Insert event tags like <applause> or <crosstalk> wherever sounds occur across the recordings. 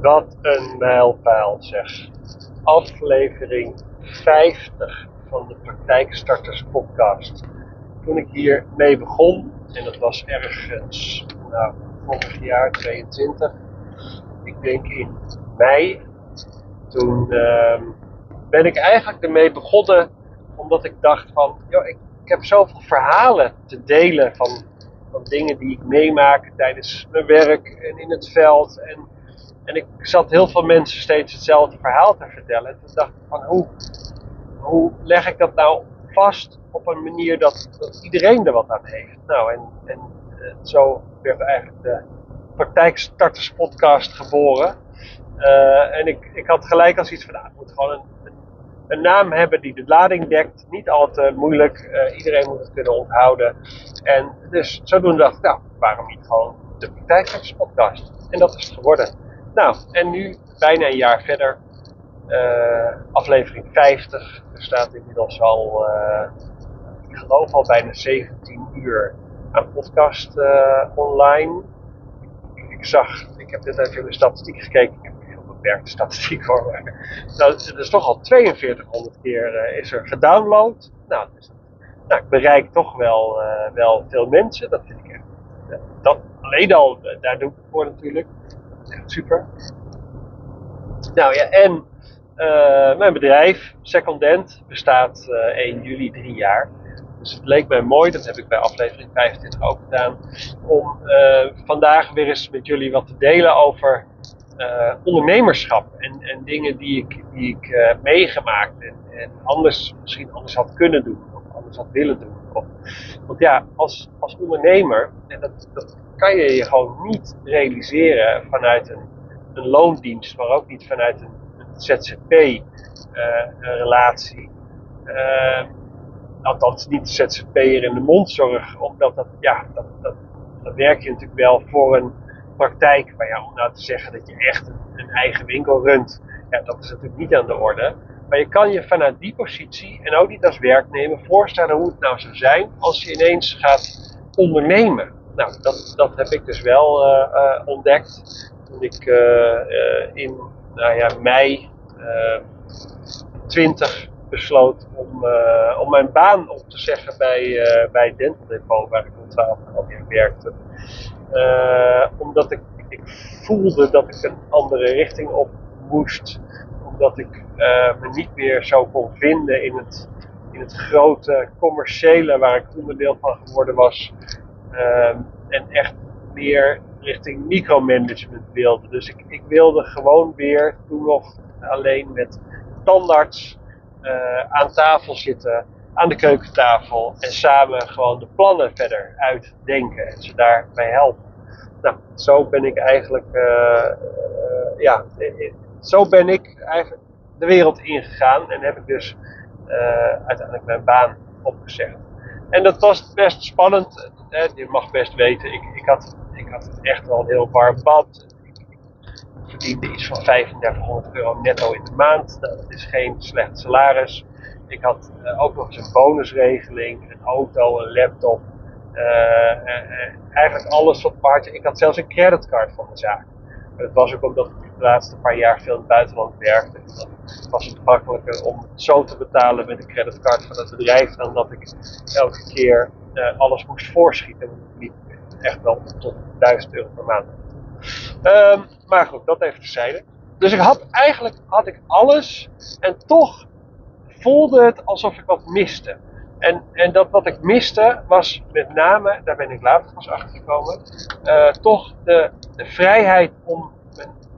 Wat een mijlpaal zeg. Aflevering 50 van de Praktijkstarters podcast. Toen ik hier mee begon, en dat was ergens nou, vorig jaar 22, ik denk in mei, toen uh, ben ik eigenlijk ermee begonnen omdat ik dacht van, ik heb zoveel verhalen te delen van, van dingen die ik meemaak tijdens mijn werk en in het veld. En, en ik zat heel veel mensen steeds hetzelfde verhaal te vertellen. En toen dacht ik van, hoe, hoe leg ik dat nou vast op een manier dat, iedereen er wat aan heeft? Nou, en, en uh, zo werd eigenlijk de Praktijkstarters podcast geboren. Uh, en ik, ik had gelijk als iets van, nou, het moet gewoon een, een, naam hebben die de lading dekt. Niet al te moeilijk, uh, iedereen moet het kunnen onthouden. En dus zodoende dacht ik, nou, waarom niet gewoon de Praktijkstarters podcast? En dat is het geworden. Nou, en nu, bijna een jaar verder, uh, aflevering 50. Er staat inmiddels al, ik geloof al bijna 17 uur aan podcast online. Ik zag, ik heb net even in de statistiek gekeken. Ik heb een heel beperkte statistiek hoor. Maar nou, het is toch al 4200 keer is er gedownload. Nou, dus, nou, ik bereik toch wel, wel veel mensen. Dat vind ik echt. Dat alleen al, daar doe ik het voor natuurlijk. Echt super. Nou ja, en mijn bedrijf, Secondent, bestaat 1 juli drie jaar. Dus het leek mij mooi, dat heb ik bij aflevering 25 ook gedaan, om uh, vandaag weer eens met jullie wat te delen over uh, ondernemerschap en, en, dingen die ik, die ik uh, meegemaakt en, en, anders, misschien anders had kunnen doen of anders had willen doen. Want ja, als, als ondernemer, en dat, dat kan je je gewoon niet realiseren vanuit een, een loondienst, maar ook niet vanuit een, een ZZP-relatie althans niet de ZZP'er in de mondzorg, omdat dat, ja, dat, dat, werk je natuurlijk wel voor een praktijk. Maar ja, om nou te zeggen dat je echt een, een, eigen winkel runt, ja, dat is natuurlijk niet aan de orde. Maar je kan je vanuit die positie, en ook niet als werknemer, voorstellen hoe het nou zou zijn als je ineens gaat ondernemen. Nou, dat, dat heb ik dus wel uh, uh, ontdekt toen ik uh, in nou ja, mei 20 besloot om, om mijn baan op te zeggen bij, uh, bij Dental Depot, waar ik al 12 jaar werkte. Omdat ik, ik voelde dat ik een andere richting op moest. Omdat ik me niet meer zo kon vinden in het, in het grote commerciële waar ik onderdeel van geworden was. En echt meer richting micromanagement wilde. Dus ik, ik wilde gewoon weer toen nog alleen met tandarts uh, aan tafel zitten, aan de keukentafel en samen gewoon de plannen verder uitdenken en ze daarbij helpen. Nou, zo ben ik eigenlijk, uh, uh, ja, zo ben ik eigenlijk de wereld ingegaan en heb ik dus uiteindelijk mijn baan opgezegd. En dat was best spannend. Hè? Je mag best weten, ik, ik, had, ik had echt wel een heel warm bad verdiende iets van 3500 euro netto in de maand. Nou, dat is geen slecht salaris. Ik had uh, ook nog eens een bonusregeling, een auto, een laptop. Uh, eigenlijk alles wat paardje. Ik had zelfs een creditcard van de zaak. Maar dat was ook omdat ik laatste paar jaar veel in het buitenland werkte. Dan was het makkelijker om zo te betalen met een creditcard van het bedrijf dan dat ik elke keer alles moest voorschieten. Liep echt wel tot 1000 euro per maand. Um, maar goed, dat even terzijde. Dus ik had eigenlijk had ik alles en toch voelde het alsof ik wat miste. En, en dat wat ik miste was met name, daar ben ik later pas achter gekomen, uh, toch de, de vrijheid om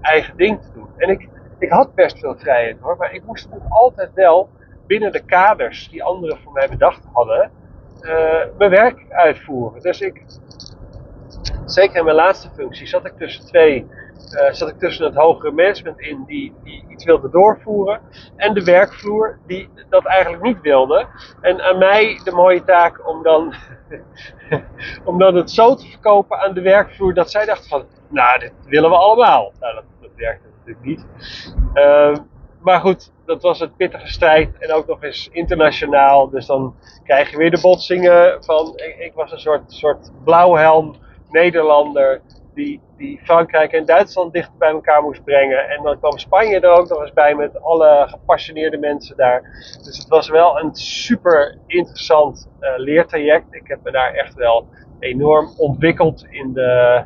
eigen ding te doen. En ik, ik had best veel vrijheid hoor, maar ik moest het altijd wel binnen de kaders die anderen voor mij bedacht hadden, uh, mijn werk uitvoeren. Dus ik, zeker in mijn laatste functie, zat ik tussen twee uh, zat ik tussen het hogere management in die, die iets wilde doorvoeren en de werkvloer die dat eigenlijk niet wilde. En aan mij de mooie taak om dan, <laughs> om dan het zo te verkopen aan de werkvloer dat zij dachten van, nou dit willen we allemaal. Nou dat, dat werkte natuurlijk niet. Uh, maar goed, dat was een pittige strijd en ook nog eens internationaal. Dus dan krijg je weer de botsingen van, ik, was een soort, soort blauwhelm Nederlander die, die Frankrijk en Duitsland dichter bij elkaar moest brengen. En dan kwam Spanje er ook nog eens bij met alle gepassioneerde mensen daar. Dus het was wel een super interessant uh, leertraject. Ik heb me daar echt wel enorm ontwikkeld in de,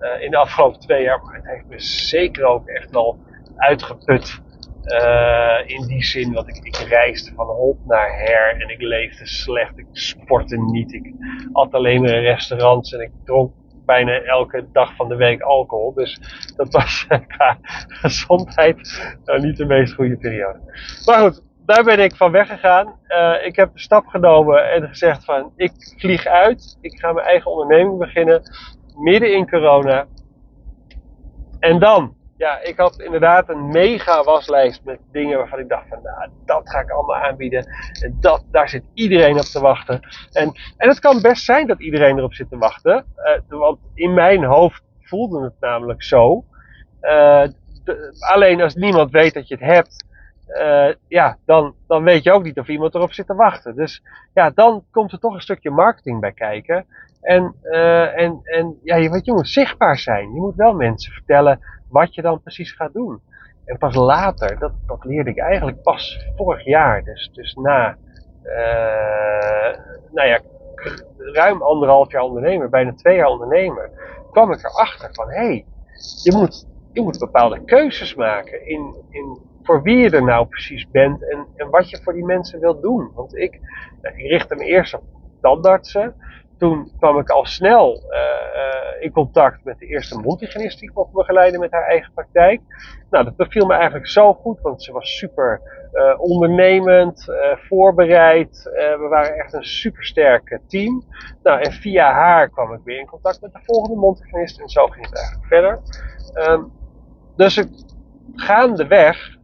uh, in de afgelopen twee jaar. Maar het heeft me zeker ook echt wel uitgeput. Uh, in die zin, want ik, ik reisde van hop naar her en ik leefde slecht. Ik sportte niet. Ik at alleen in restaurants en ik dronk bijna elke dag van de week alcohol. Dus dat was <laughs> qua gezondheid nou niet de meest goede periode. Maar goed, daar ben ik van weggegaan. Uh, ik heb de stap genomen en gezegd van ik vlieg uit. Ik ga mijn eigen onderneming beginnen. Midden in corona. En dan ja, ik had inderdaad een mega waslijst met dingen waarvan ik dacht van, nou, dat ga ik allemaal aanbieden. En dat, daar zit iedereen op te wachten. En, en het kan best zijn dat iedereen erop zit te wachten. Uh, want in mijn hoofd voelde het namelijk zo. De, alleen als niemand weet dat je het hebt, uh, ja, dan, dan weet je ook niet of iemand erop zit te wachten. Dus ja, dan komt er toch een stukje marketing bij kijken. En, en, en ja, je, moet zichtbaar zijn. Je moet wel mensen vertellen wat je dan precies gaat doen. En pas later, dat, dat leerde ik eigenlijk pas vorig jaar, dus, dus na, uh, nou ja, ruim anderhalf jaar ondernemer, bijna twee jaar ondernemer, kwam ik erachter van, hé, hey, je, moet, je moet bepaalde keuzes maken in, in voor wie je er nou precies bent en, en wat je voor die mensen wilt doen. Want ik, ik richtte me eerst op tandartsen, toen kwam ik al snel uh, in contact met de eerste multigenist die ik mocht begeleiden met haar eigen praktijk. Nou, dat beviel me eigenlijk zo goed, want ze was super uh, ondernemend, voorbereid. we waren echt een supersterk team. Nou, en via haar kwam ik weer in contact met de volgende multigenist en zo ging het eigenlijk verder. Um, dus ik, gaandeweg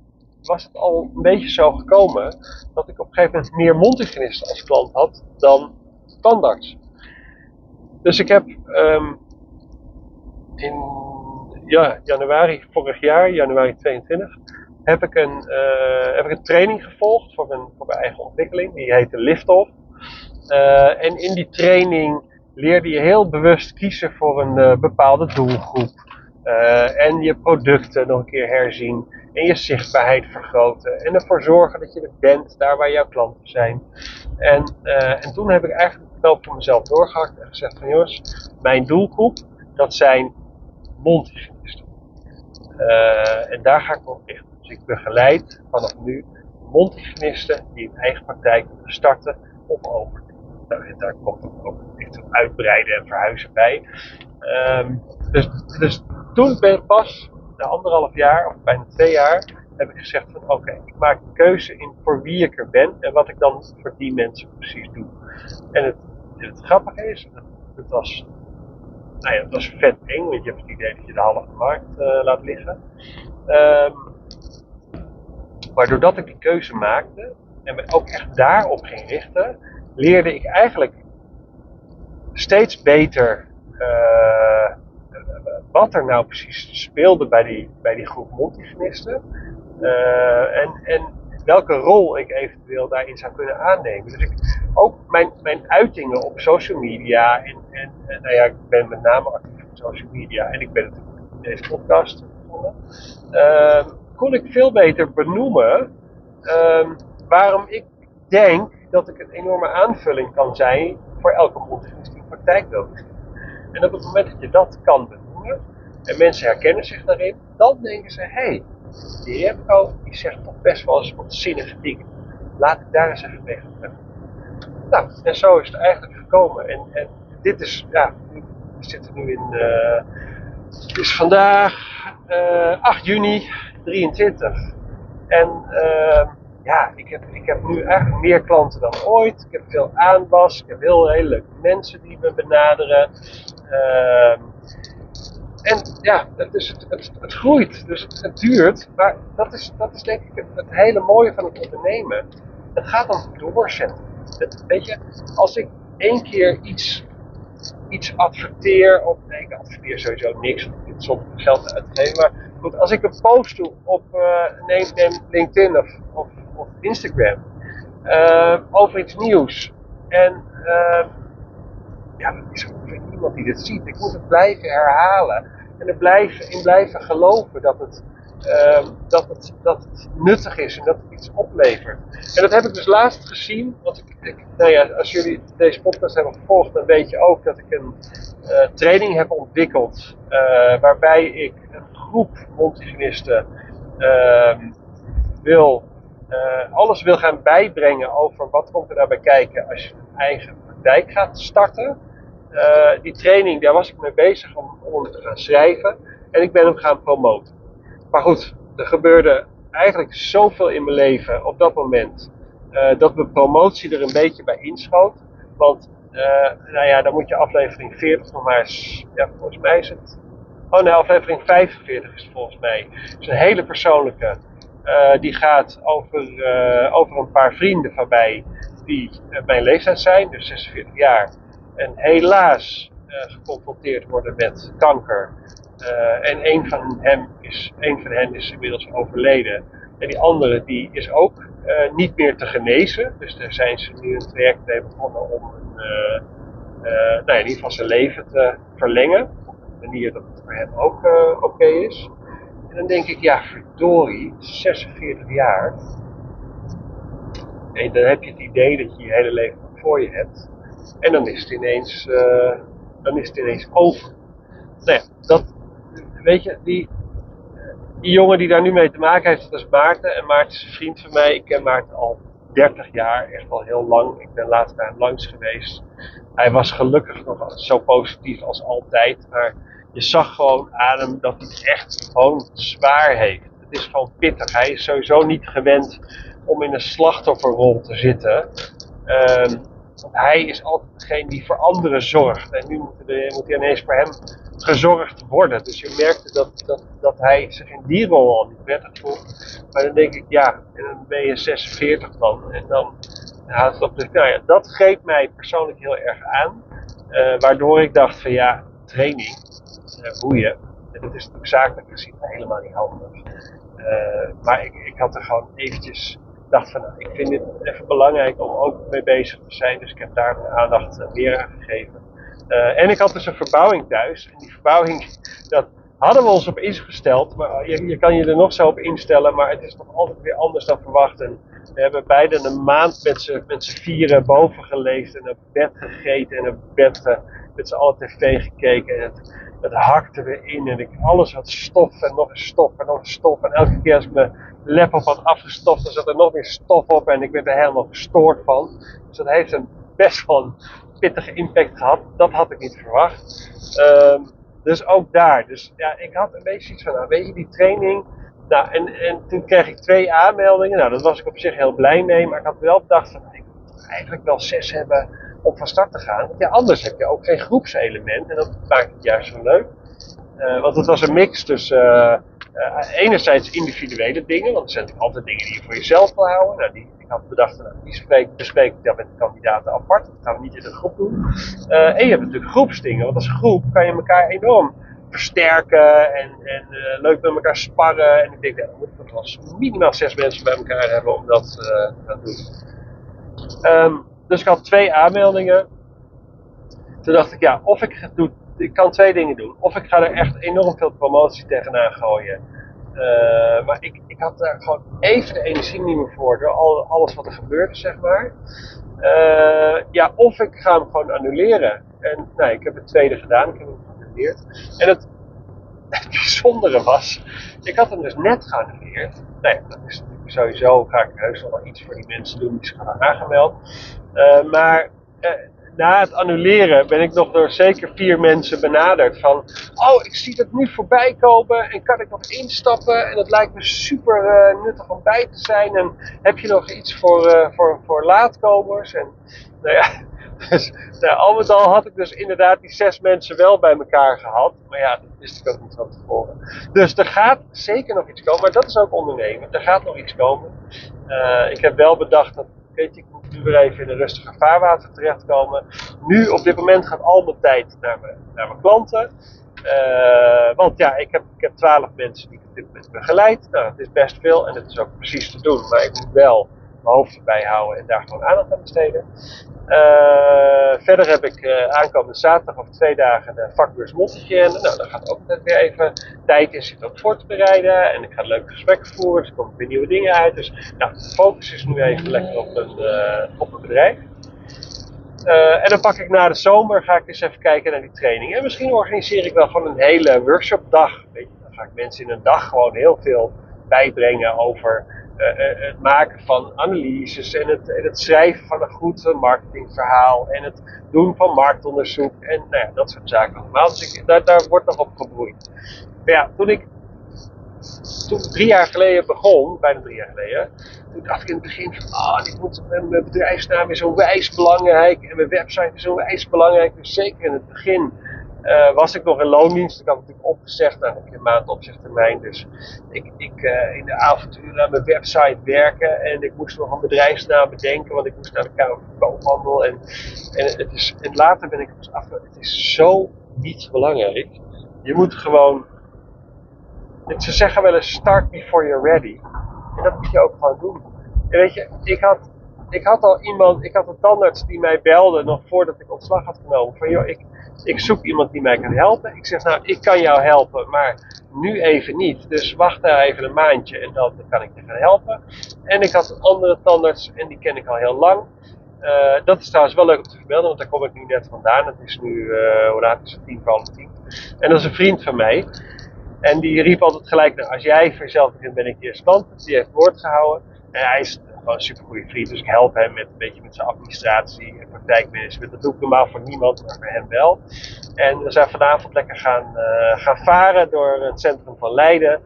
was het al een beetje zo gekomen dat ik op een gegeven moment meer multigenisten als klant had dan tandarts. Dus ik heb um, in ja, januari vorig jaar, januari 22, heb ik een, uh, heb ik een training gevolgd voor mijn, voor mijn eigen ontwikkeling. Die heette Liftoff. Uh, en in die training leerde je heel bewust kiezen voor een uh, bepaalde doelgroep. en je producten nog een keer herzien. En je zichtbaarheid vergroten. En ervoor zorgen dat je er bent, daar waar jouw klanten zijn. En, en toen heb ik eigenlijk knoop voor mezelf doorgehakt en gezegd van jongens, mijn doelgroep, dat zijn mondhygiënisten. Uh, en daar ga ik op richten. Dus ik begeleid vanaf nu mondhygiënisten die een eigen praktijk starten of over. Nou, daar komt ook echt een uitbreiden en verhuizen bij. Um, dus, dus toen ben pas, na anderhalf jaar of bijna twee jaar, heb ik gezegd van oké, ik maak een keuze in voor wie ik er ben en wat ik dan voor die mensen precies doe. En het het grappige is, het was, nou ja, het was vet eng, want je hebt het idee dat je de halve markt uh, laat liggen. Um, maar doordat ik die keuze maakte en me ook echt daarop ging richten, leerde ik eigenlijk steeds beter uh, wat er nou precies speelde bij die, bij die groep multigenisten. Uh, en, en welke rol ik eventueel daarin zou kunnen aannemen. Dus ik, ook mijn, mijn uitingen op social media, en, en, nou ja, ik ben met name actief op social media en ik ben natuurlijk in deze podcast begonnen, uh, kon ik veel beter benoemen uh, waarom ik denk dat ik een enorme aanvulling kan zijn voor elke multilinguïstieke praktijk nodig En op het moment dat je dat kan benoemen en mensen herkennen zich daarin, dan denken ze: hé, hey, die Remco die zegt toch best wel eens wat zinnige dingen. Laat ik daar eens even mee. Nou, en zo is het eigenlijk gekomen. En, en dit is, ja, we zitten nu in, het is vandaag uh, eh, 8 juni 23. En uh, ja, ik heb, ik heb nu eigenlijk meer klanten dan ooit. Ik heb veel aanwas. Ik heb heel, heel leuke mensen die me benaderen. Uh, en ja, het, is, het, het, groeit, dus het, duurt. Maar dat is, dat is denk ik het, hele mooie van het ondernemen. Het gaat om doorzetten. Het, weet je, als ik één keer iets, iets adverteer, of nee, ik adverteer sowieso niks, soms geld uit te geven. Maar goed, als ik een post doe op uh, neem, neem LinkedIn of, of, Instagram uh, over iets nieuws. En uh, ja, er is ongeveer niemand die dit ziet. Ik moet het blijven herhalen en er blijven, in blijven geloven dat het, ehm, dat, het, dat nuttig is en dat het iets oplevert. En dat heb ik dus laatst gezien, want ik, ik, nou ja, als jullie deze podcast hebben gevolgd, dan weet je ook dat ik een uh, training heb ontwikkeld uh, waarbij ik een groep Montigenisten uh, wil, uh, alles wil gaan bijbrengen over wat komt er daarbij kijken als je een eigen praktijk gaat starten. Uh, die training, daar was ik mee bezig om, om te gaan schrijven en ik ben hem gaan promoten. Maar goed, er gebeurde eigenlijk zoveel in mijn leven op dat moment uh, dat mijn promotie er een beetje bij inschoot. Want uh, nou ja, dan moet je aflevering 40 nog maar eens, ja, volgens mij is het. Oh nee, aflevering 45 is volgens mij. Het is een hele persoonlijke. Die gaat over, over een paar vrienden van mij die mijn leeftijd zijn, dus 46 jaar. En helaas geconfronteerd worden met kanker. en een van, hem is, een van hen is inmiddels overleden. En die andere die is ook niet meer te genezen. Dus daar zijn ze nu een traject mee begonnen om uh, nou, in ieder geval zijn leven te verlengen. Op een manier dat het voor hem ook oké is. En dan denk ik, ja, verdorie, 46 jaar. Dan heb je het idee dat je je hele leven voor je hebt. En dan is het ineens, dan is het ineens over. Nou ja, dat, weet je, die, die jongen die daar nu mee te maken heeft, dat is Maarten. En Maarten is een vriend van mij. Ik ken Maarten al 30 jaar, echt al heel lang. Ik ben laatst bij hem langs geweest. Hij was gelukkig nog zo positief als altijd, maar je zag gewoon aan hem dat hij het echt gewoon zwaar heeft. Het is gewoon pittig. Hij is sowieso niet gewend om in een slachtofferrol te zitten. Um, want hij is altijd degene die voor anderen zorgt. En nu moet, er, ineens voor hem gezorgd worden. Dus je merkte dat, dat, dat hij zich in die rol al niet prettig voelt. Maar dan denk ik, ja, en dan ben je 46 dan. En dan houdt het op. Dus nou ja, dat greep mij persoonlijk heel erg aan. Uh, waardoor ik dacht van ja, training, uh, boeien. En dat is natuurlijk zakelijk gezien helemaal niet handig. Uh, maar ik, ik had er gewoon eventjes dacht van, ik vind dit even belangrijk om ook mee bezig te zijn. Dus ik heb daar mijn aandacht meer aan gegeven. Uh, en ik had dus een verbouwing thuis. En die verbouwing, dat hadden we ons op ingesteld. Maar je, je, kan je er nog zo op instellen. Maar het is toch altijd weer anders dan verwacht. En we hebben beide een maand met z'n, met z'n vieren boven geleefd. En een bed gegeten. En een bed met z'n allen tv gekeken. En het, het hakte weer in. En ik, alles had stof en nog eens stof en nog eens stof. En elke keer als ik mijn laptop had afgestoft, dan zat er nog meer stof op. En ik werd er helemaal gestoord van. Dus dat heeft een best wel een pittige impact gehad. Dat had ik niet verwacht. Um, dus ook daar. Dus ja, ik had een beetje iets van, nou, weet je, die training. Nou, en, en toen kreeg ik twee aanmeldingen. Nou, daar was ik op zich heel blij mee. Maar ik had wel bedacht van, ik moet eigenlijk wel zes hebben om van start te gaan. Want ja, anders heb je ook geen groepselement. En dat maakt het juist zo leuk. Uh, want het was een mix tussen uh, uh, enerzijds individuele dingen. Want er zijn natuurlijk altijd dingen die je voor jezelf wil houden. Nou, die, ik had bedacht, nou, die spreek, bespreek ik dan met de kandidaten apart. Dat gaan we niet in een groep doen. Uh, en je hebt natuurlijk groepsdingen. Want als groep kan je elkaar enorm versterken en, en uh, leuk met elkaar sparren. En ik denk, dan moet ik wel minimaal zes mensen bij elkaar hebben om dat te doen. Um, dus ik had twee aanmeldingen. Toen dacht ik, ja, of ik doe, ik kan twee dingen doen. Of ik ga er echt enorm veel promotie tegenaan gooien. Uh, maar ik, ik had daar gewoon even de energie niet meer voor door al, alles wat er gebeurde, zeg maar. Uh, ja, of ik ga hem gewoon annuleren. En nou, ik heb het tweede gedaan, ik heb hem geannuleerd. En <laughs> het, bijzondere was, ik had hem dus net geannuleerd. Nee, dat is natuurlijk sowieso, ga ik heus wel iets voor die mensen doen die zich gaan aangemeld. Uh, maar na het annuleren ben ik nog door zeker vier mensen benaderd van, oh, ik zie dat nu voorbij komen en kan ik nog instappen? En het lijkt me super uh, nuttig om bij te zijn. En heb je nog iets voor, uh, voor, voor laatkomers? En nou ja, <laughs> dus, nou, al met al had ik dus inderdaad die zes mensen wel bij elkaar gehad, maar ja, dat wist ik ook niet van tevoren. Dus er gaat zeker nog iets komen, maar dat is ook ondernemen, er gaat nog iets komen. Uh, ik heb wel bedacht dat weet ik moet nu weer even in een rustige vaarwater terechtkomen. Nu, op dit moment, gaat al mijn tijd naar mijn, naar mijn klanten. Uh, want ja, ik heb, ik heb 12 mensen die ik op dit moment begeleid. Nou, dat is best veel en het is ook precies te doen. Maar ik moet wel mijn hoofd erbij houden en daar gewoon aandacht aan besteden. Uh, verder heb ik uh, aankomende zaterdag of twee dagen de vakbeurs Multigen. Nou, daar gaat ook altijd weer even tijd in zitten om voor te bereiden. En ik ga leuke gesprekken voeren, dus er komen weer nieuwe dingen uit. Dus nou, de focus is nu even lekker op een, uh, op een bedrijf. en dan pak ik na de zomer, ga ik eens even kijken naar die training. En misschien organiseer ik wel gewoon een hele workshopdag. Weet je, dan ga ik mensen in een dag gewoon heel veel bijbrengen over uh, het maken van analyses en het, en het, schrijven van een goed marketingverhaal en het doen van marktonderzoek en nou dat soort zaken allemaal. Dus ik, daar, daar wordt nog op gebroeid. Maar ja, toen ik toen drie jaar geleden begon, bijna drie jaar geleden, toen dacht ik in het begin van, ah, oh, mijn bedrijfsnaam is zo wijs belangrijk en mijn website is zo wijs belangrijk. Dus zeker in het begin uh, was ik nog in loondienst. Ik had natuurlijk opgezegd, nou heb je een maand opzegtermijn. Dus ik, ik uh, in de avonturen aan mijn website werken. En ik moest nog een bedrijfsnaam bedenken, want ik moest naar de Kamer van. En, en, het is, en later ben ik dus af. Het is zo niet belangrijk. Je moet gewoon. Ze zeggen wel eens: start before you're ready. En dat moet je ook gewoon doen. En weet je, ik had ik had al iemand, ik had een tandarts die mij belde nog voordat ik ontslag had genomen. Van joh, ik, ik zoek iemand die mij kan helpen. Ik zeg nou, ik kan jou helpen, maar nu even niet. Dus wacht even een maandje en dan kan ik je gaan helpen. En ik had een andere tandarts en die ken ik al heel lang. Uh, dat is trouwens wel leuk om te vermelden, want daar kom ik nu net vandaan. Het is nu, uh, hoe laat is het? Tien van tien. En dat is een vriend van mij. En die riep altijd gelijk, nou, als jij voor jezelf begint, ben ik eerst klant. Die heeft woord gehouden. En hij is gewoon een super goede vriend. Dus ik help hem met een beetje met zijn administratie en praktijkmanagement. Dat doe ik normaal voor niemand, maar voor hem wel. En we zijn vanavond lekker gaan, uh, gaan varen door het centrum van Leiden.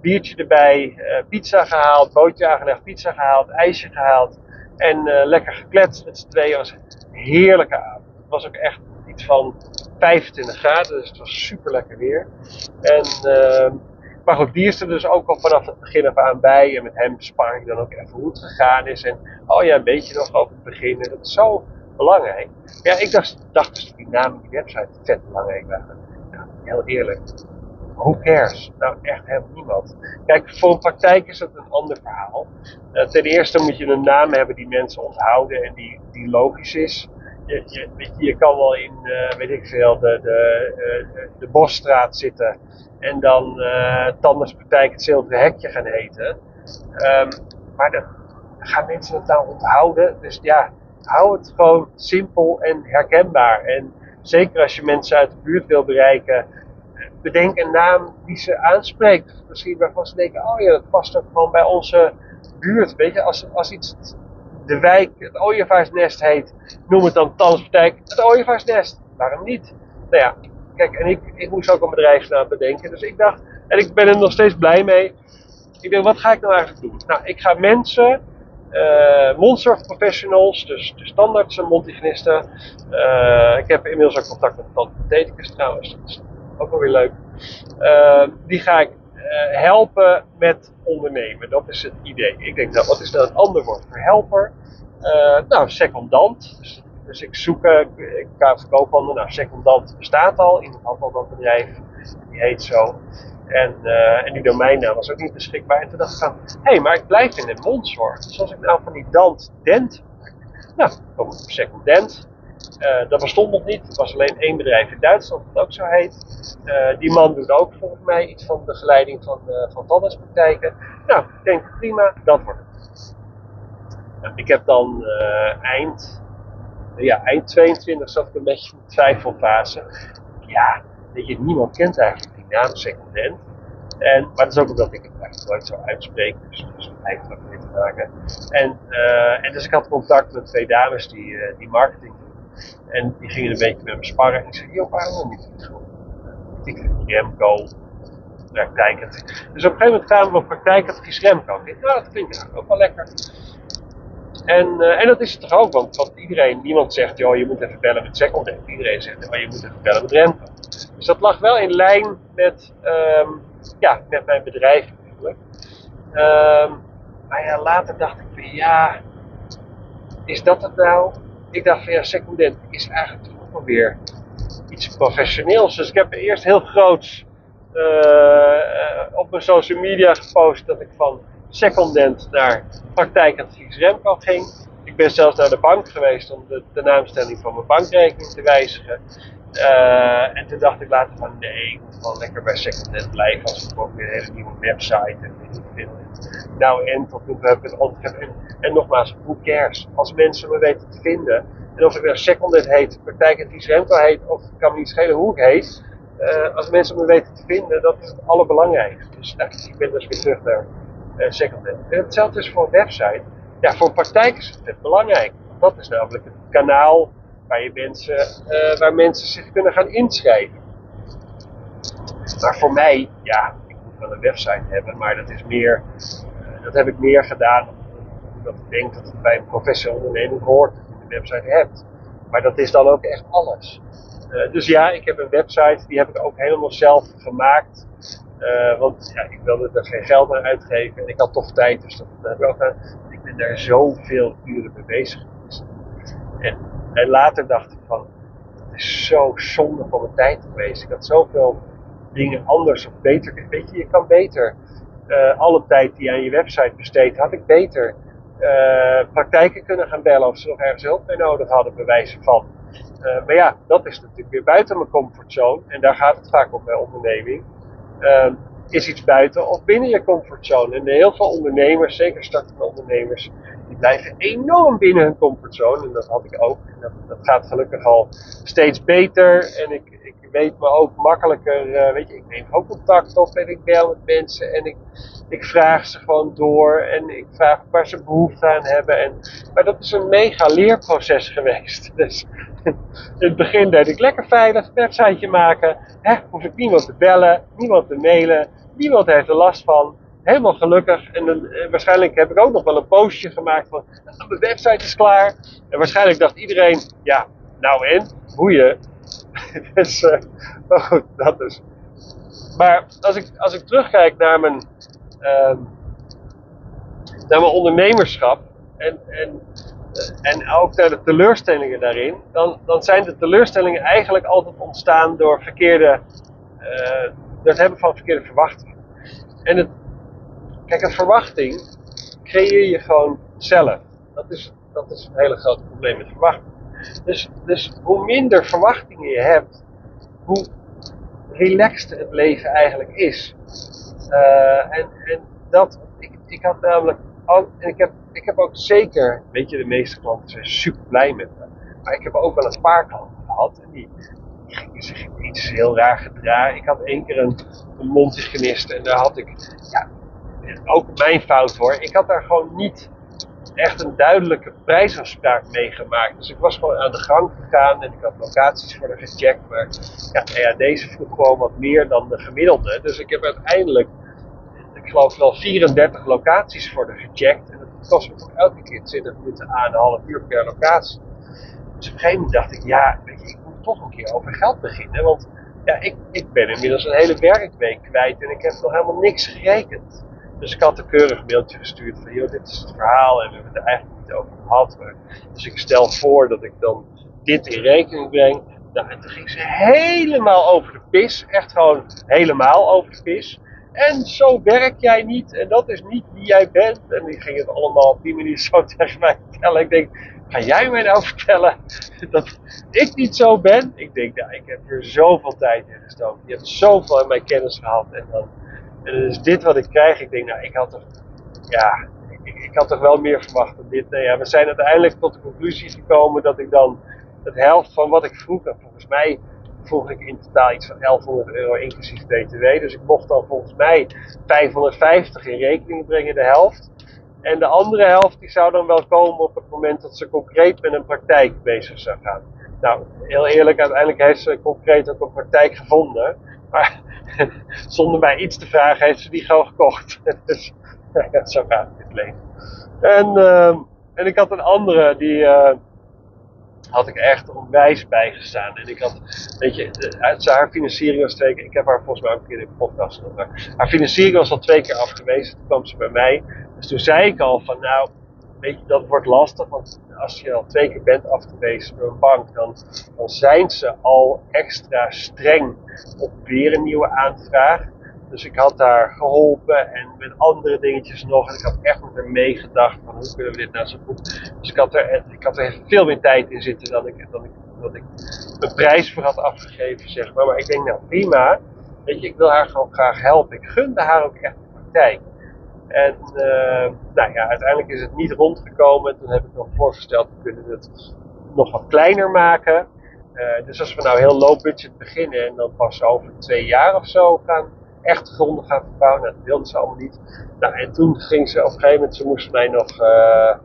Biertje erbij, uh, pizza gehaald, bootje aangelegd, pizza gehaald, ijsje gehaald. En uh, lekker gekletst met z'n tweeën. was heerlijke avond. Het was ook echt iets van 25 graden, dus het was super lekker weer. En ehm, maar goed, die is er dus ook al vanaf het begin af aan bij. En met hem spar ik dan ook even hoe het gegaan is. En oh ja, een beetje nog over het begin. En dat is zo belangrijk. Ja, ik dacht, dacht dus dat die naam die website vet belangrijk waren. Heel eerlijk. Who cares? Nou, echt helemaal niemand. Kijk, voor een praktijk is dat een ander verhaal. Uh, ten eerste moet je een naam hebben die mensen onthouden en die, die logisch is. Je, je, je, kan wel in, uh, weet ik veel, de, de, de Bosstraat zitten en dan uh, Tanderspraktijk het Zilveren Hekje gaan heten. Um, maar gaan mensen het nou onthouden. Dus ja, hou het gewoon simpel en herkenbaar. En zeker als je mensen uit de buurt wil bereiken, bedenk een naam die ze aanspreekt. Misschien waarvan ze denken, oh ja, dat past ook gewoon bij onze buurt. Weet je, als, als iets de wijk, het ooievaarsnest heet, noem het dan Tanderspraktijk het ooievaarsnest. Waarom niet? Nou ja, Kijk, en ik, ik moest ook een bedrijfsnaam bedenken. Dus ik dacht, en ik ben er nog steeds blij mee. Ik dacht, wat ga ik nou eigenlijk doen? Nou, ik ga mensen, uh, mondzorgprofessionals, dus de standaardse mondhygiënisten. Uh, ik heb inmiddels ook contact met tandpatheticus trouwens, dat is ook wel weer leuk. Uh, die ga ik helpen met ondernemen. Dat is het idee. Ik denk, nou, wat is nou een ander woord voor helper? nou, secondant. Dus dus ik zoek, uh, ik ga verkoophandel. Nou, secondant bestaat al. Iemand had al dat bedrijf. Die heet zo. En, en die domeinnaam was ook niet beschikbaar. En toen dacht ik van, hé, hey, maar ik blijf in de mondzorg. Dus als ik nou van die dant dent nou, kom secondent. Uh, dat bestond nog niet. Er was alleen één bedrijf in Duitsland dat ook zo heet. Uh, die man doet ook volgens mij iets van begeleiding van, uh, van. Nou, ik denk prima, dat wordt het. Ik heb dan eind ja, eind 22 zat ik een beetje in de twijfelfase. Ja, weet je, niemand kent eigenlijk die naam secondent. En, maar dat is ook omdat ik het eigenlijk nooit zo uitspreek, dus, dat heeft er mee te maken. En, en dus ik had contact met twee dames die, die marketing. En die gingen een beetje met me sparren. En ik zei, joh, waarom niet? Ik Remco, praktijkadvies. Dus op een gegeven moment kwamen we op praktijkadvies Remco. Ik dacht, nou, dat klinkt eigenlijk ook wel lekker. En, uh, en dat is het toch ook, want, want iedereen, niemand zegt, joh, je moet even bellen met secondary. Iedereen zegt, maar je moet even bellen met Remco. Dus dat lag wel in lijn met, um, ja, met mijn bedrijf natuurlijk. Um, maar ja, later dacht ik ja, is dat het nou? Ik dacht van, ja, secondent is eigenlijk toch wel weer iets professioneels. Dus ik heb eerst heel groot uh, op mijn social media gepost dat ik van secondent naar praktijkadvies Remco ging. ik ben zelfs naar de bank geweest om de, de naamstelling van mijn bankrekening te wijzigen. Uh, en toen dacht ik later van nee, ik moet gewoon lekker bij Secondhand blijven als ik ook weer een hele nieuwe website en ik. Nou en tot nu toe heb ik het ontgegeven. En, en nogmaals, who cares? Als mensen me weten te vinden en of ik weer Secondhand heet, Praktijk heet of kan me niet schelen hoe ik heet. Uh, als mensen me weten te vinden, dat is het allerbelangrijkste. Dus nou, ik ben dus weer terug naar uh, hetzelfde is voor een website. Ja, voor een praktijk is het belangrijk. Dat is namelijk het kanaal waar, je mensen, uh, waar mensen zich kunnen gaan inschrijven. Maar voor mij, ja, ik wel een website hebben, maar dat is meer, uh, dat heb ik meer gedaan omdat ik denk dat het bij een professionele onderneming hoort dat je een website hebt. Maar dat is dan ook echt alles. Uh, dus ja, ik heb een website, die heb ik ook helemaal zelf gemaakt. Uh, want ja, ik wilde er geen geld aan uitgeven en ik had toch tijd, dus dat, dat heb ik ook gedaan. Ik ben daar zoveel uren mee bezig geweest. En en later dacht ik van, het is zo zonde van mijn tijd geweest. Ik had zoveel dingen anders of beter. Weet je, je kan beter uh, alle tijd die aan je website besteedt, had ik beter uh, praktijken kunnen gaan bellen of ze nog ergens hulp mee nodig hadden, bij wijze van. Uh, maar ja, dat is natuurlijk weer buiten mijn comfortzone. En daar gaat het vaak om bij onderneming. Ehm, is iets buiten of binnen je comfortzone. En heel veel ondernemers, zeker startende ondernemers, die blijven enorm binnen hun comfortzone. En dat had ik ook. En dat, dat gaat gelukkig al steeds beter. En ik, ik weet me ook makkelijker, uh, weet je, ik neem ook contact op en ik bel met mensen. En ik, ik vraag ze gewoon door. En ik vraag waar ze behoefte aan hebben. En, maar dat is een mega leerproces geweest. <laughs> Dus in het begin deed ik lekker veilig, een websiteje maken. Hè, hoef ik niemand te bellen, niemand te mailen. Niemand heeft er last van helemaal gelukkig. En, en, waarschijnlijk heb ik ook nog wel een postje gemaakt van, nou, mijn website is klaar. En waarschijnlijk dacht iedereen, ja, nou en, boeien. <laughs> dus uh, oh, dat is. Maar als ik, als ik terugkijk naar mijn, uh, naar mijn ondernemerschap en, en, en ook naar de teleurstellingen daarin, dan, dan zijn de teleurstellingen eigenlijk altijd ontstaan door verkeerde, uh, hebben van verkeerde verwachtingen. En het, Kijk, een verwachting creëer je gewoon zelf. Dat is, dat is een hele grote probleem met verwachting. Dus, dus hoe minder verwachtingen je hebt, hoe relaxter het leven eigenlijk is. Uh, en, en dat, ik, ik had namelijk en ik heb, ik heb ook zeker, weet je, de meeste klanten zijn super blij met me. Maar ik heb ook wel een paar klanten gehad en die, die gingen zich iets heel raar gedragen. Ik had één keer een, een en daar had ik, ja, ook mijn fout hoor. Ik had daar gewoon niet echt een duidelijke prijsafspraak mee gemaakt. Dus ik was gewoon aan de gang gegaan en ik had locaties voor de gecheckt. Maar ja, ja, deze vroeg gewoon wat meer dan de gemiddelde. Dus ik heb uiteindelijk, ik geloof wel 34 locaties voor de gecheckt. En dat kost me toch elke keer 20 minuten aan, een half uur per locatie. Dus op een gegeven moment dacht ik, ja, weet je, ik moet toch een keer over geld beginnen. Want ja, ik, ik ben inmiddels een hele werkweek kwijt en ik heb nog helemaal niks gerekend. Dus ik had een keurig mailtje gestuurd van, joh, dit is het verhaal en we hebben het er eigenlijk niet over gehad. Dus ik stel voor dat ik dan dit in rekening breng. Nou, en toen ging ze helemaal over de pis. Echt gewoon helemaal over de pis. En zo werk jij niet. En dat is niet wie jij bent. En die ging het allemaal op die manier zo <laughs> tegen mij vertellen. Ik denk, ga jij mij nou vertellen dat ik niet zo ben? Ik denk, nou, ik heb hier zoveel tijd in gestoken. Je hebt zoveel in mijn kennis gehad. En dan en dus dit wat ik krijg, ik denk, nou, ik had toch, ja, ik, ik had toch wel meer verwacht dan dit. Nou ja, we zijn uiteindelijk tot de conclusie gekomen dat ik dan het helft van wat ik vroeg, en volgens mij vroeg ik in totaal iets van 1100 euro inclusief BTW. Dus ik mocht dan volgens mij 550 in rekening brengen, de helft. En de andere helft die zou dan wel komen op het moment dat ze concreet met een praktijk bezig zou gaan. Nou, heel eerlijk, uiteindelijk heeft ze concreet ook een praktijk gevonden. Maar <laughs> zonder mij iets te vragen heeft ze die gewoon gekocht. <laughs> dus zo gaat het leven. En, uh, en ik had een andere, die uh, had ik echt onwijs bijgestaan. En ik had, weet je, uit haar financiering was twee keer, ik heb haar volgens mij ook een keer in de podcast genoemd. Haar financiering was al twee keer afgewezen, toen kwam ze bij mij. Dus toen zei ik al van, nou, weet je, dat wordt lastig, want als je al twee keer bent afgewezen door een bank, dan, zijn ze al extra streng op weer een nieuwe aanvraag. Dus ik had haar geholpen en met andere dingetjes nog. En ik had echt met haar meegedacht van hoe kunnen we dit nou zo goed. Dus ik had, er, ik had veel meer tijd in zitten dan ik, dan ik, ik een prijs voor had afgegeven, zeg maar. Maar ik denk, nou prima. Weet je, ik wil haar gewoon graag helpen. Ik gunde haar ook echt de praktijk. En uh, nou ja, uiteindelijk is het niet rondgekomen. Toen heb ik nog voorgesteld, we kunnen het nog wat kleiner maken. Uh, dus als we nou heel low budget beginnen en dan pas over twee jaar of zo gaan echt gronden gaan verbouwen, nou, dat wilden ze allemaal niet. Nou, en toen ging ze op een gegeven moment, ze moesten mij nog, uh,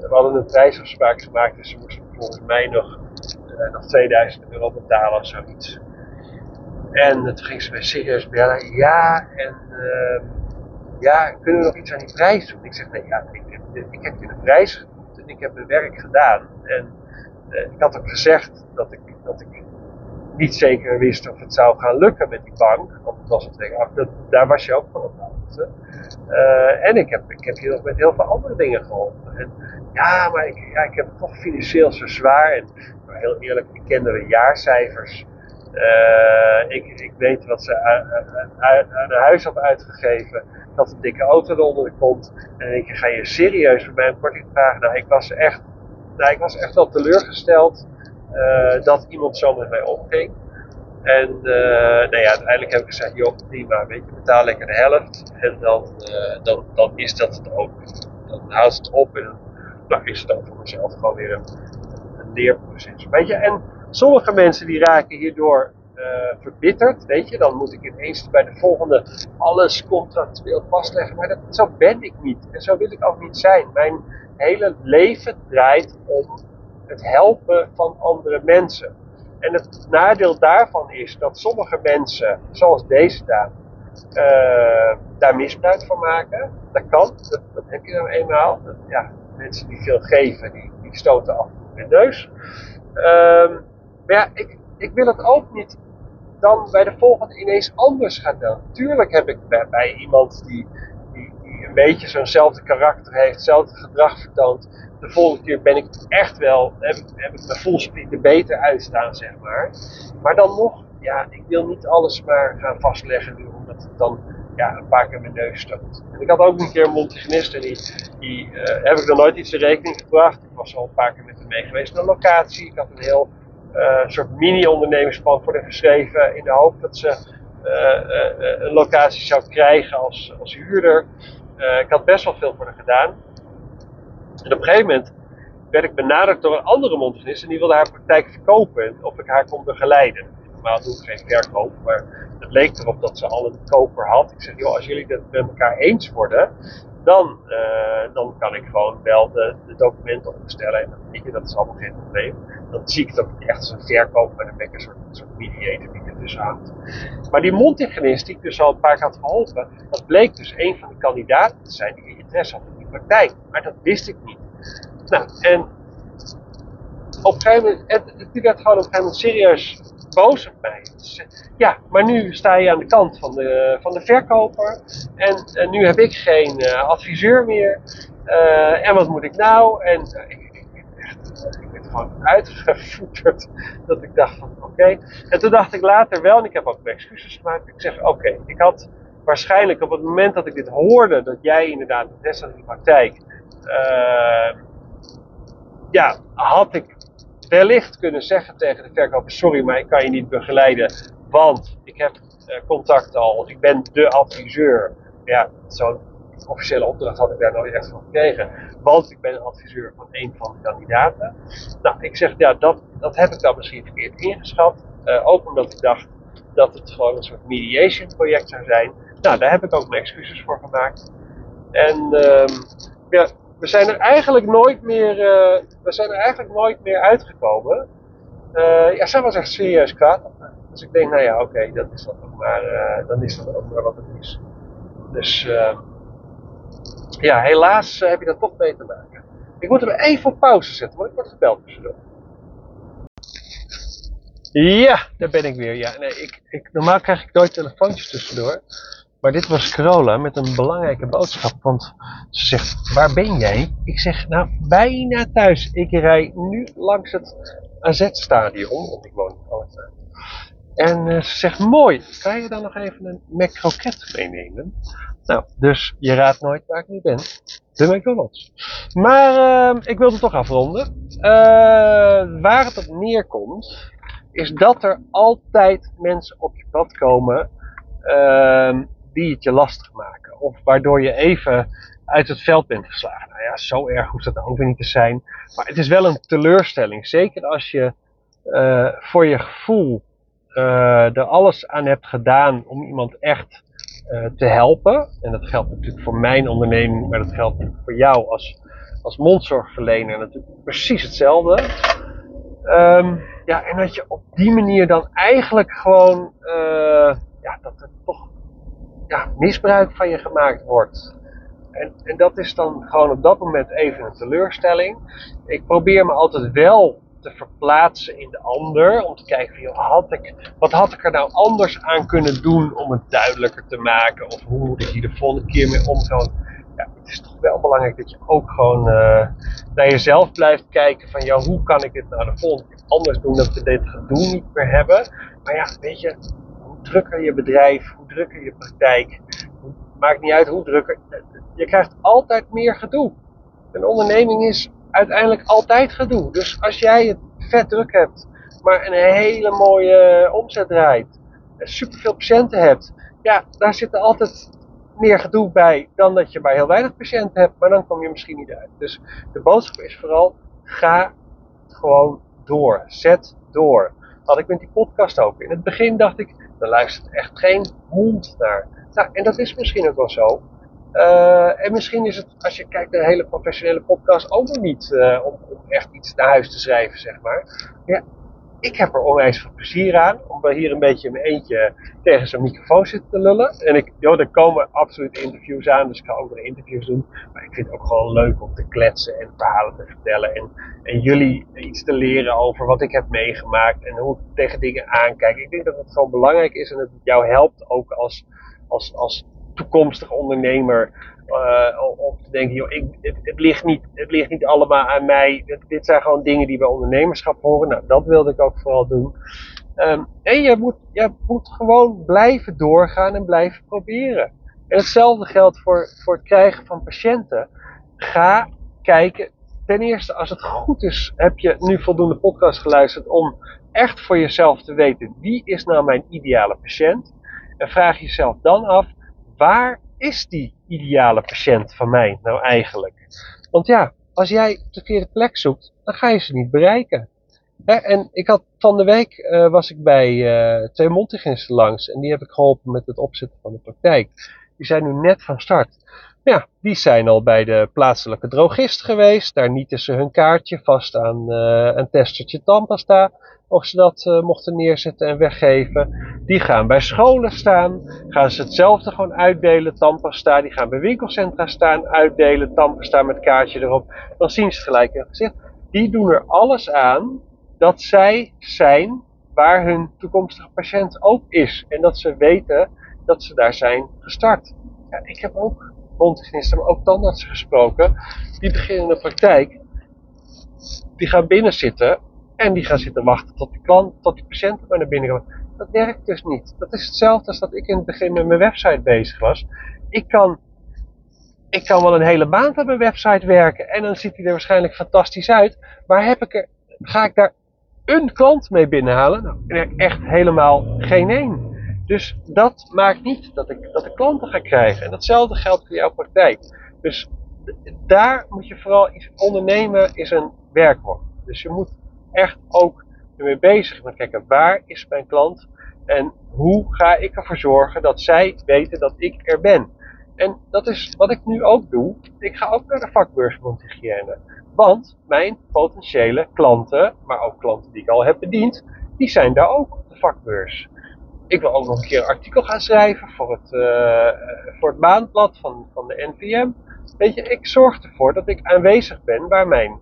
we hadden een prijsafspraak gemaakt, dus ze moesten volgens mij nog, nog 2000 euro betalen of zoiets. En toen ging ze mij serieus bellen, ja, en ehm, ja, kunnen we nog iets aan die prijs doen? Ik zeg, nee, ja, ik, ik heb je een prijs genoemd en ik heb mijn werk gedaan. En ik had ook gezegd dat ik, dat ik niet zeker wist of het zou gaan lukken met die bank. Want het was het daar was je ook van op de. Uh, en ik heb, ik heb je nog met heel veel andere dingen geholpen. En, ja, maar ik, ja, ik heb het toch financieel zo zwaar. En maar heel eerlijk, ik kende de jaarcijfers. Uh, ik, ik weet wat ze aan huis had uitgegeven. Dat een dikke auto eronder de kont. En ik ga je serieus voor mij een korting vragen? Nou, ik was echt, nou, ik was echt wel teleurgesteld. Uh, dat iemand zo met mij omging. En uh, nou ja, uiteindelijk heb ik gezegd, joh, prima, weet je, betaal lekker de helft. En dan, dan, dan is dat het ook. Dan houdt het op en dan is het ook voor mezelf gewoon weer een, een leerproces. Weet je, en sommige mensen die raken hierdoor verbitterd, weet je. Dan moet ik ineens bij de volgende alles contractueel vastleggen. Maar dat, zo ben ik niet. En zo wil ik ook niet zijn. Mijn hele leven draait om het helpen van andere mensen. En het nadeel daarvan is dat sommige mensen, zoals deze dame, uh, daar misbruik van maken. Dat kan, dat, heb je nou eenmaal. Ja, mensen die veel geven, die, die stoten af met neus. Um, maar ja, ik, ik wil het ook niet dan bij de volgende ineens anders gaan doen. Tuurlijk heb ik bij, iemand die, die, die een beetje zo'nzelfde karakter heeft, hetzelfde gedrag vertoont, de volgende keer ben ik echt wel, heb heb ik mijn voelspriet er beter uitstaan, zeg maar. Maar dan nog, ja, ik wil niet alles maar gaan vastleggen nu, omdat het dan ja, een paar keer mijn neus stoot. En ik had ook een keer een Montigenist en die, die uh, heb ik dan nooit iets in rekening gebracht. Ik was al een paar keer met hem mee geweest naar locatie. Ik had een heel uh, soort mini-ondernemingsplan voor hem geschreven in de hoop dat ze uh, een locatie zou krijgen als, als huurder. ik had best wel veel voor haar gedaan. En op een gegeven moment werd ik benaderd door een andere mondgenist en die wilde haar praktijk verkopen of ik haar kon begeleiden. Normaal doe ik geen verkoop, maar het leek erop dat ze al een koper had. Ik zeg, joh, als jullie het met elkaar eens worden, dan, dan kan ik gewoon wel de, de documenten opstellen. En je, dat is allemaal geen probleem. Dan zie ik ook echt als een verkoop, maar dan ben ik een soort, soort mediator die er tussen hangt. Maar die mondhygiënist die ik dus al een paar keer had geholpen, dat bleek dus een van de kandidaten te zijn die interesse had in die praktijk. Maar dat wist ik niet. Nou, en op een gegeven moment, en die werd gewoon op een gegeven moment serieus boos op mij. Ja, maar nu sta je aan de kant van de, van de verkoper en, en nu heb ik geen uh, adviseur meer. Uh, en wat moet ik nou? En ik, ik, echt, ik werd gewoon uitgevoerd dat ik dacht van oké. En toen dacht ik later wel, en ik heb ook excuses gemaakt. Ik zeg oké, ik had waarschijnlijk op het moment dat ik dit hoorde, dat jij inderdaad de rest van de praktijk ja, had ik wellicht kunnen zeggen tegen de verkoper: sorry, maar ik kan je niet begeleiden, want ik heb uh, contact al, ik ben de adviseur. Ja, zo'n officiële opdracht had ik daar nooit echt van gekregen, want ik ben adviseur van een van de kandidaten. Nou, ik zeg ja, dat, dat heb ik dan misschien verkeerd ingeschat, uh, ook omdat ik dacht dat het gewoon een soort mediation project zou zijn. Nou, daar heb ik ook mijn excuses voor gemaakt. En um, ja, we zijn er eigenlijk nooit meer, uh, we zijn er eigenlijk nooit meer uitgekomen. Uh, ja, zij was echt serieus kwaad. Dus ik denk, nou ja, oké, dat is dat ook maar, dan is dat ook maar wat het is. Dus ja, helaas heb je dat toch mee te maken. Ik moet hem even op pauze zetten, want ik word gebeld tussendoor. Ja, daar ben ik weer. Ja, nee, ik, ik, normaal krijg ik nooit telefoontjes tussendoor. Maar dit was Carola met een belangrijke boodschap. Want ze zegt, waar ben jij? Ik zeg, nou, bijna thuis. Ik rij nu langs het AZ-stadion, want ik woon. En uh, ze zegt, mooi, kan je dan nog even een McCroket meenemen? Nou, dus je raadt nooit waar ik nu ben. De McDonald's. Maar uh, ik wilde toch afronden. Uh, waar het op neerkomt, is dat er altijd mensen op je pad komen uh, die het je lastig maken. Of waardoor je even uit het veld bent geslagen. Nou ja, zo erg hoeft dat ook weer niet te zijn. Maar het is wel een teleurstelling. Zeker als je uh, voor je gevoel uh, er alles aan hebt gedaan om iemand echt uh, te helpen. En dat geldt natuurlijk voor mijn onderneming, maar dat geldt voor jou als, als mondzorgverlener natuurlijk precies hetzelfde. Um, ja, en dat je op die manier dan eigenlijk gewoon, uh, ja, dat er toch ja, misbruik van je gemaakt wordt. En, en dat is dan gewoon op dat moment even een teleurstelling. Ik probeer me altijd wel te verplaatsen in de ander. Om te kijken joh, had ik, wat had ik er nou anders aan kunnen doen om het duidelijker te maken? Of hoe moet ik hier de volgende keer mee omgaan? Ja, het is toch wel belangrijk dat je ook gewoon uh, naar jezelf blijft kijken van, ja, hoe kan ik dit nou de volgende keer anders doen? Dat we dit gedoe niet meer hebben. Maar ja, weet je, hoe drukker je bedrijf, hoe drukker je praktijk. Maakt niet uit hoe drukker. Je krijgt altijd meer gedoe. Een onderneming is uiteindelijk altijd gedoe. Dus als jij het vet druk hebt, maar een hele mooie omzet draait, superveel patiënten hebt, ja, daar zit er altijd meer gedoe bij dan dat je bij heel weinig patiënten hebt, maar dan kom je misschien niet uit. Dus de boodschap is vooral, ga gewoon door. Zet door. Had ik met die podcast ook. In het begin dacht ik, er luistert echt geen hond naar. Nou, en dat is misschien ook wel zo. Uh, en misschien is het, als je kijkt naar een hele professionele podcast, ook nog niet uh, om, echt iets naar huis te schrijven, zeg maar. Ja, ik heb er onwijs veel plezier aan om hier een beetje in mijn eentje tegen zo'n microfoon zitten te lullen. En ik, joh, er komen absoluut interviews aan, dus ik ga ook weer interviews doen. Maar ik vind het ook gewoon leuk om te kletsen en verhalen te vertellen. En, en jullie iets te leren over wat ik heb meegemaakt en hoe ik tegen dingen aankijk. Ik denk dat het gewoon belangrijk is en dat het jou helpt ook als, als, als toekomstig ondernemer uh, om te denken, joh, ik, het, het, ligt niet, het ligt niet allemaal aan mij. Dit, zijn gewoon dingen die bij ondernemerschap horen. Nou, dat wilde ik ook vooral doen. Um, en je moet, je moet gewoon blijven doorgaan en blijven proberen. En hetzelfde geldt voor, voor het krijgen van patiënten. Ga kijken. Ten eerste, als het goed is, heb je nu voldoende podcast geluisterd om echt voor jezelf te weten wie is nou mijn ideale patiënt. En vraag jezelf dan af, waar is die ideale patiënt van mij nou eigenlijk? Want ja, als jij de verkeerde plek zoekt, dan ga je ze niet bereiken. en ik had van de week uh, was ik bij uh, twee langs en die heb ik geholpen met het opzetten van de praktijk. Die zijn nu net van start. Ja, die zijn al bij de plaatselijke drogist geweest. Daar nieten ze hun kaartje vast aan uh, een testertje tandpasta of ze dat uh, mochten neerzetten en weggeven. Die gaan bij scholen staan, gaan ze hetzelfde gewoon uitdelen, tandpasta. Die gaan bij winkelcentra staan, uitdelen, tandpasta met kaartje erop. Dan zien ze gelijk in gezicht. Die doen er alles aan dat zij zijn waar hun toekomstige patiënt ook is. En dat ze weten dat ze daar zijn gestart. Ja, ik heb ook mondhygiënisten, maar ook tandartsen gesproken. Die beginnen de praktijk. Die gaan binnen zitten en die gaan zitten wachten tot de klant, tot die patiënt maar naar binnen komen. Dat werkt dus niet. Dat is hetzelfde als dat ik in het begin met mijn website bezig was. Ik kan, ik kan wel een hele maand aan mijn website werken en dan ziet hij er waarschijnlijk fantastisch uit. Maar heb ik er, ga ik daar een klant mee binnenhalen? Nou, echt helemaal geen één. Dus dat maakt niet dat ik, dat ik klanten ga krijgen. En datzelfde geldt voor jouw praktijk. Dus daar moet je vooral iets ondernemen is een werkwoord. Dus je moet echt ook ermee bezig met kijken waar is mijn klant en hoe ga ik ervoor zorgen dat zij weten dat ik er ben. En dat is wat ik nu ook doe. Ik ga ook naar de vakbeurs mondhygiëne. Want mijn potentiële klanten, maar ook klanten die ik al heb bediend, die zijn daar ook op de vakbeurs. Ik wil ook nog een keer een artikel gaan schrijven voor het, uh, voor het maandblad van, van de NVM. Weet je, ik zorg ervoor dat ik aanwezig ben waar mijn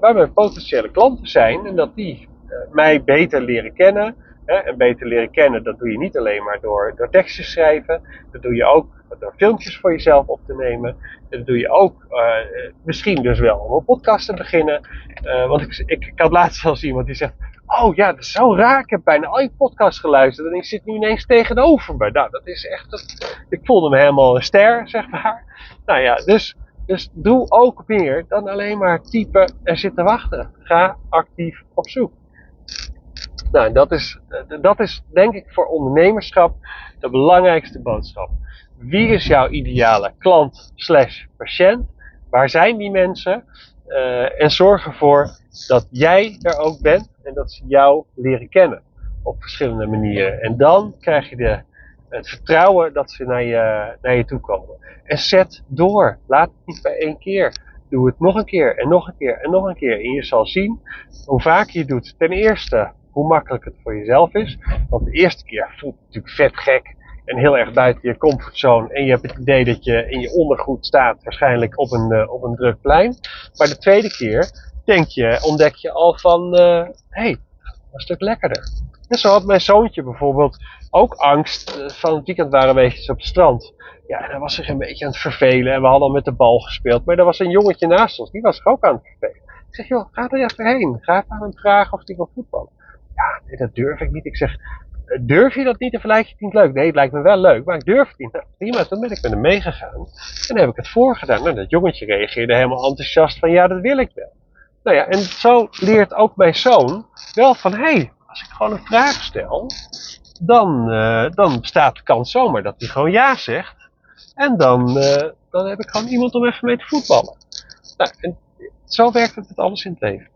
waar mijn potentiële klanten zijn en dat die uh, mij beter leren kennen. Hè, en beter leren kennen, dat doe je niet alleen maar door, door tekstjes schrijven, dat doe je ook door filmpjes voor jezelf op te nemen. Dat doe je ook uh, misschien dus wel om een podcast te beginnen. want ik, ik, ik had laatst wel eens iemand die zegt, Oh ja, dat is zo raar. Ik heb bijna al je podcast geluisterd en ik zit nu ineens tegenover me. Nou, dat is echt. ik voelde me helemaal een ster, zeg maar. Nou ja, dus, dus doe ook meer dan alleen maar typen en zitten wachten. Ga actief op zoek. Nou, dat is, dat is denk ik voor ondernemerschap de belangrijkste boodschap. Wie is jouw ideale klant slash patiënt? Waar zijn die mensen? Uh, en zorg ervoor dat jij er ook bent en dat ze jou leren kennen op verschillende manieren. En dan krijg je de, het vertrouwen dat ze naar je, naar je toe komen. En zet door. Laat het niet bij één keer. Doe het nog een keer en nog een keer en nog een keer. En je zal zien hoe vaak je doet. Ten eerste hoe makkelijk het voor jezelf is. Want de eerste keer voelt het natuurlijk vet gek en heel erg buiten je comfortzone. En je hebt het idee dat je in je ondergoed staat, waarschijnlijk op een, uh, op een druk plein. Maar de tweede keer denk je, ontdek je al van, hé, uh, hey, een stuk lekkerder. En zo had mijn zoontje bijvoorbeeld ook angst. Uh, van het weekend waren we eventjes op het strand. Ja, en hij was zich een beetje aan het vervelen. En we hadden al met de bal gespeeld. Maar er was een jongetje naast ons, die was zich ook aan het vervelen. Ik zeg, joh, ga er even heen. Ga even aan hem vragen of hij wil voetballen. Ja, nee, dat durf ik niet. Ik zeg, durf je dat niet of lijkt je het niet leuk? Nee, het lijkt me wel leuk, maar ik durf het niet. Nou, prima, toen ben ik met hem meegegaan. En dan heb ik het voorgedaan. Nou, dat jongetje reageerde helemaal enthousiast van, ja, dat wil ik wel. Nou ja, en zo leert ook mijn zoon wel van, hé, hey, als ik gewoon een vraag stel, dan, uh, dan bestaat de kans zomaar dat hij gewoon ja zegt. En dan, uh, dan heb ik gewoon iemand om even mee te voetballen. Nou, en zo werkt het met alles in het leven.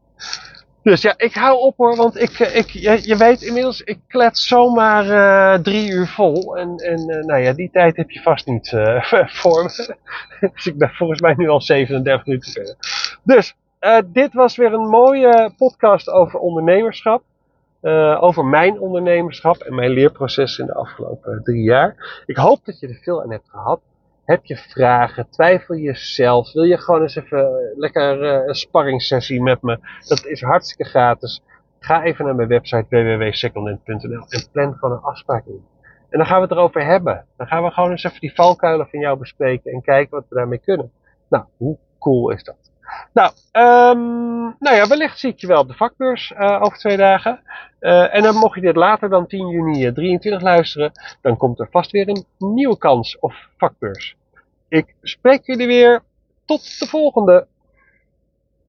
Dus ja, ik hou op hoor, want ik, eh, ik, je, je weet inmiddels, ik klets zomaar uh, drie uur vol. En, en nou ja, die tijd heb je vast niet uh, <laughs> voor me. <laughs> dus ik ben volgens mij nu al 37 minuten verder. Dus, dit was weer een mooie podcast over ondernemerschap. Over mijn ondernemerschap en mijn leerproces in de afgelopen drie jaar. Ik hoop dat je er veel aan hebt gehad. Heb je vragen? Twijfel je zelf? Wil je gewoon eens even lekker uh, een sparringssessie met me? Dat is hartstikke gratis. Ga even naar mijn website www.secondent.nl en plan gewoon een afspraak in. En dan gaan we het erover hebben. Dan gaan we gewoon eens even die valkuilen van jou bespreken en kijken wat we daarmee kunnen. Nou, hoe cool is dat? Nou, um, nou ja, wellicht zie ik je wel op de vakbeurs uh, over twee dagen. Uh, en dan mocht je dit later dan 10 juni 23 luisteren, dan komt er vast weer een nieuwe kans of vakbeurs. Ik spreek jullie weer. Tot de volgende.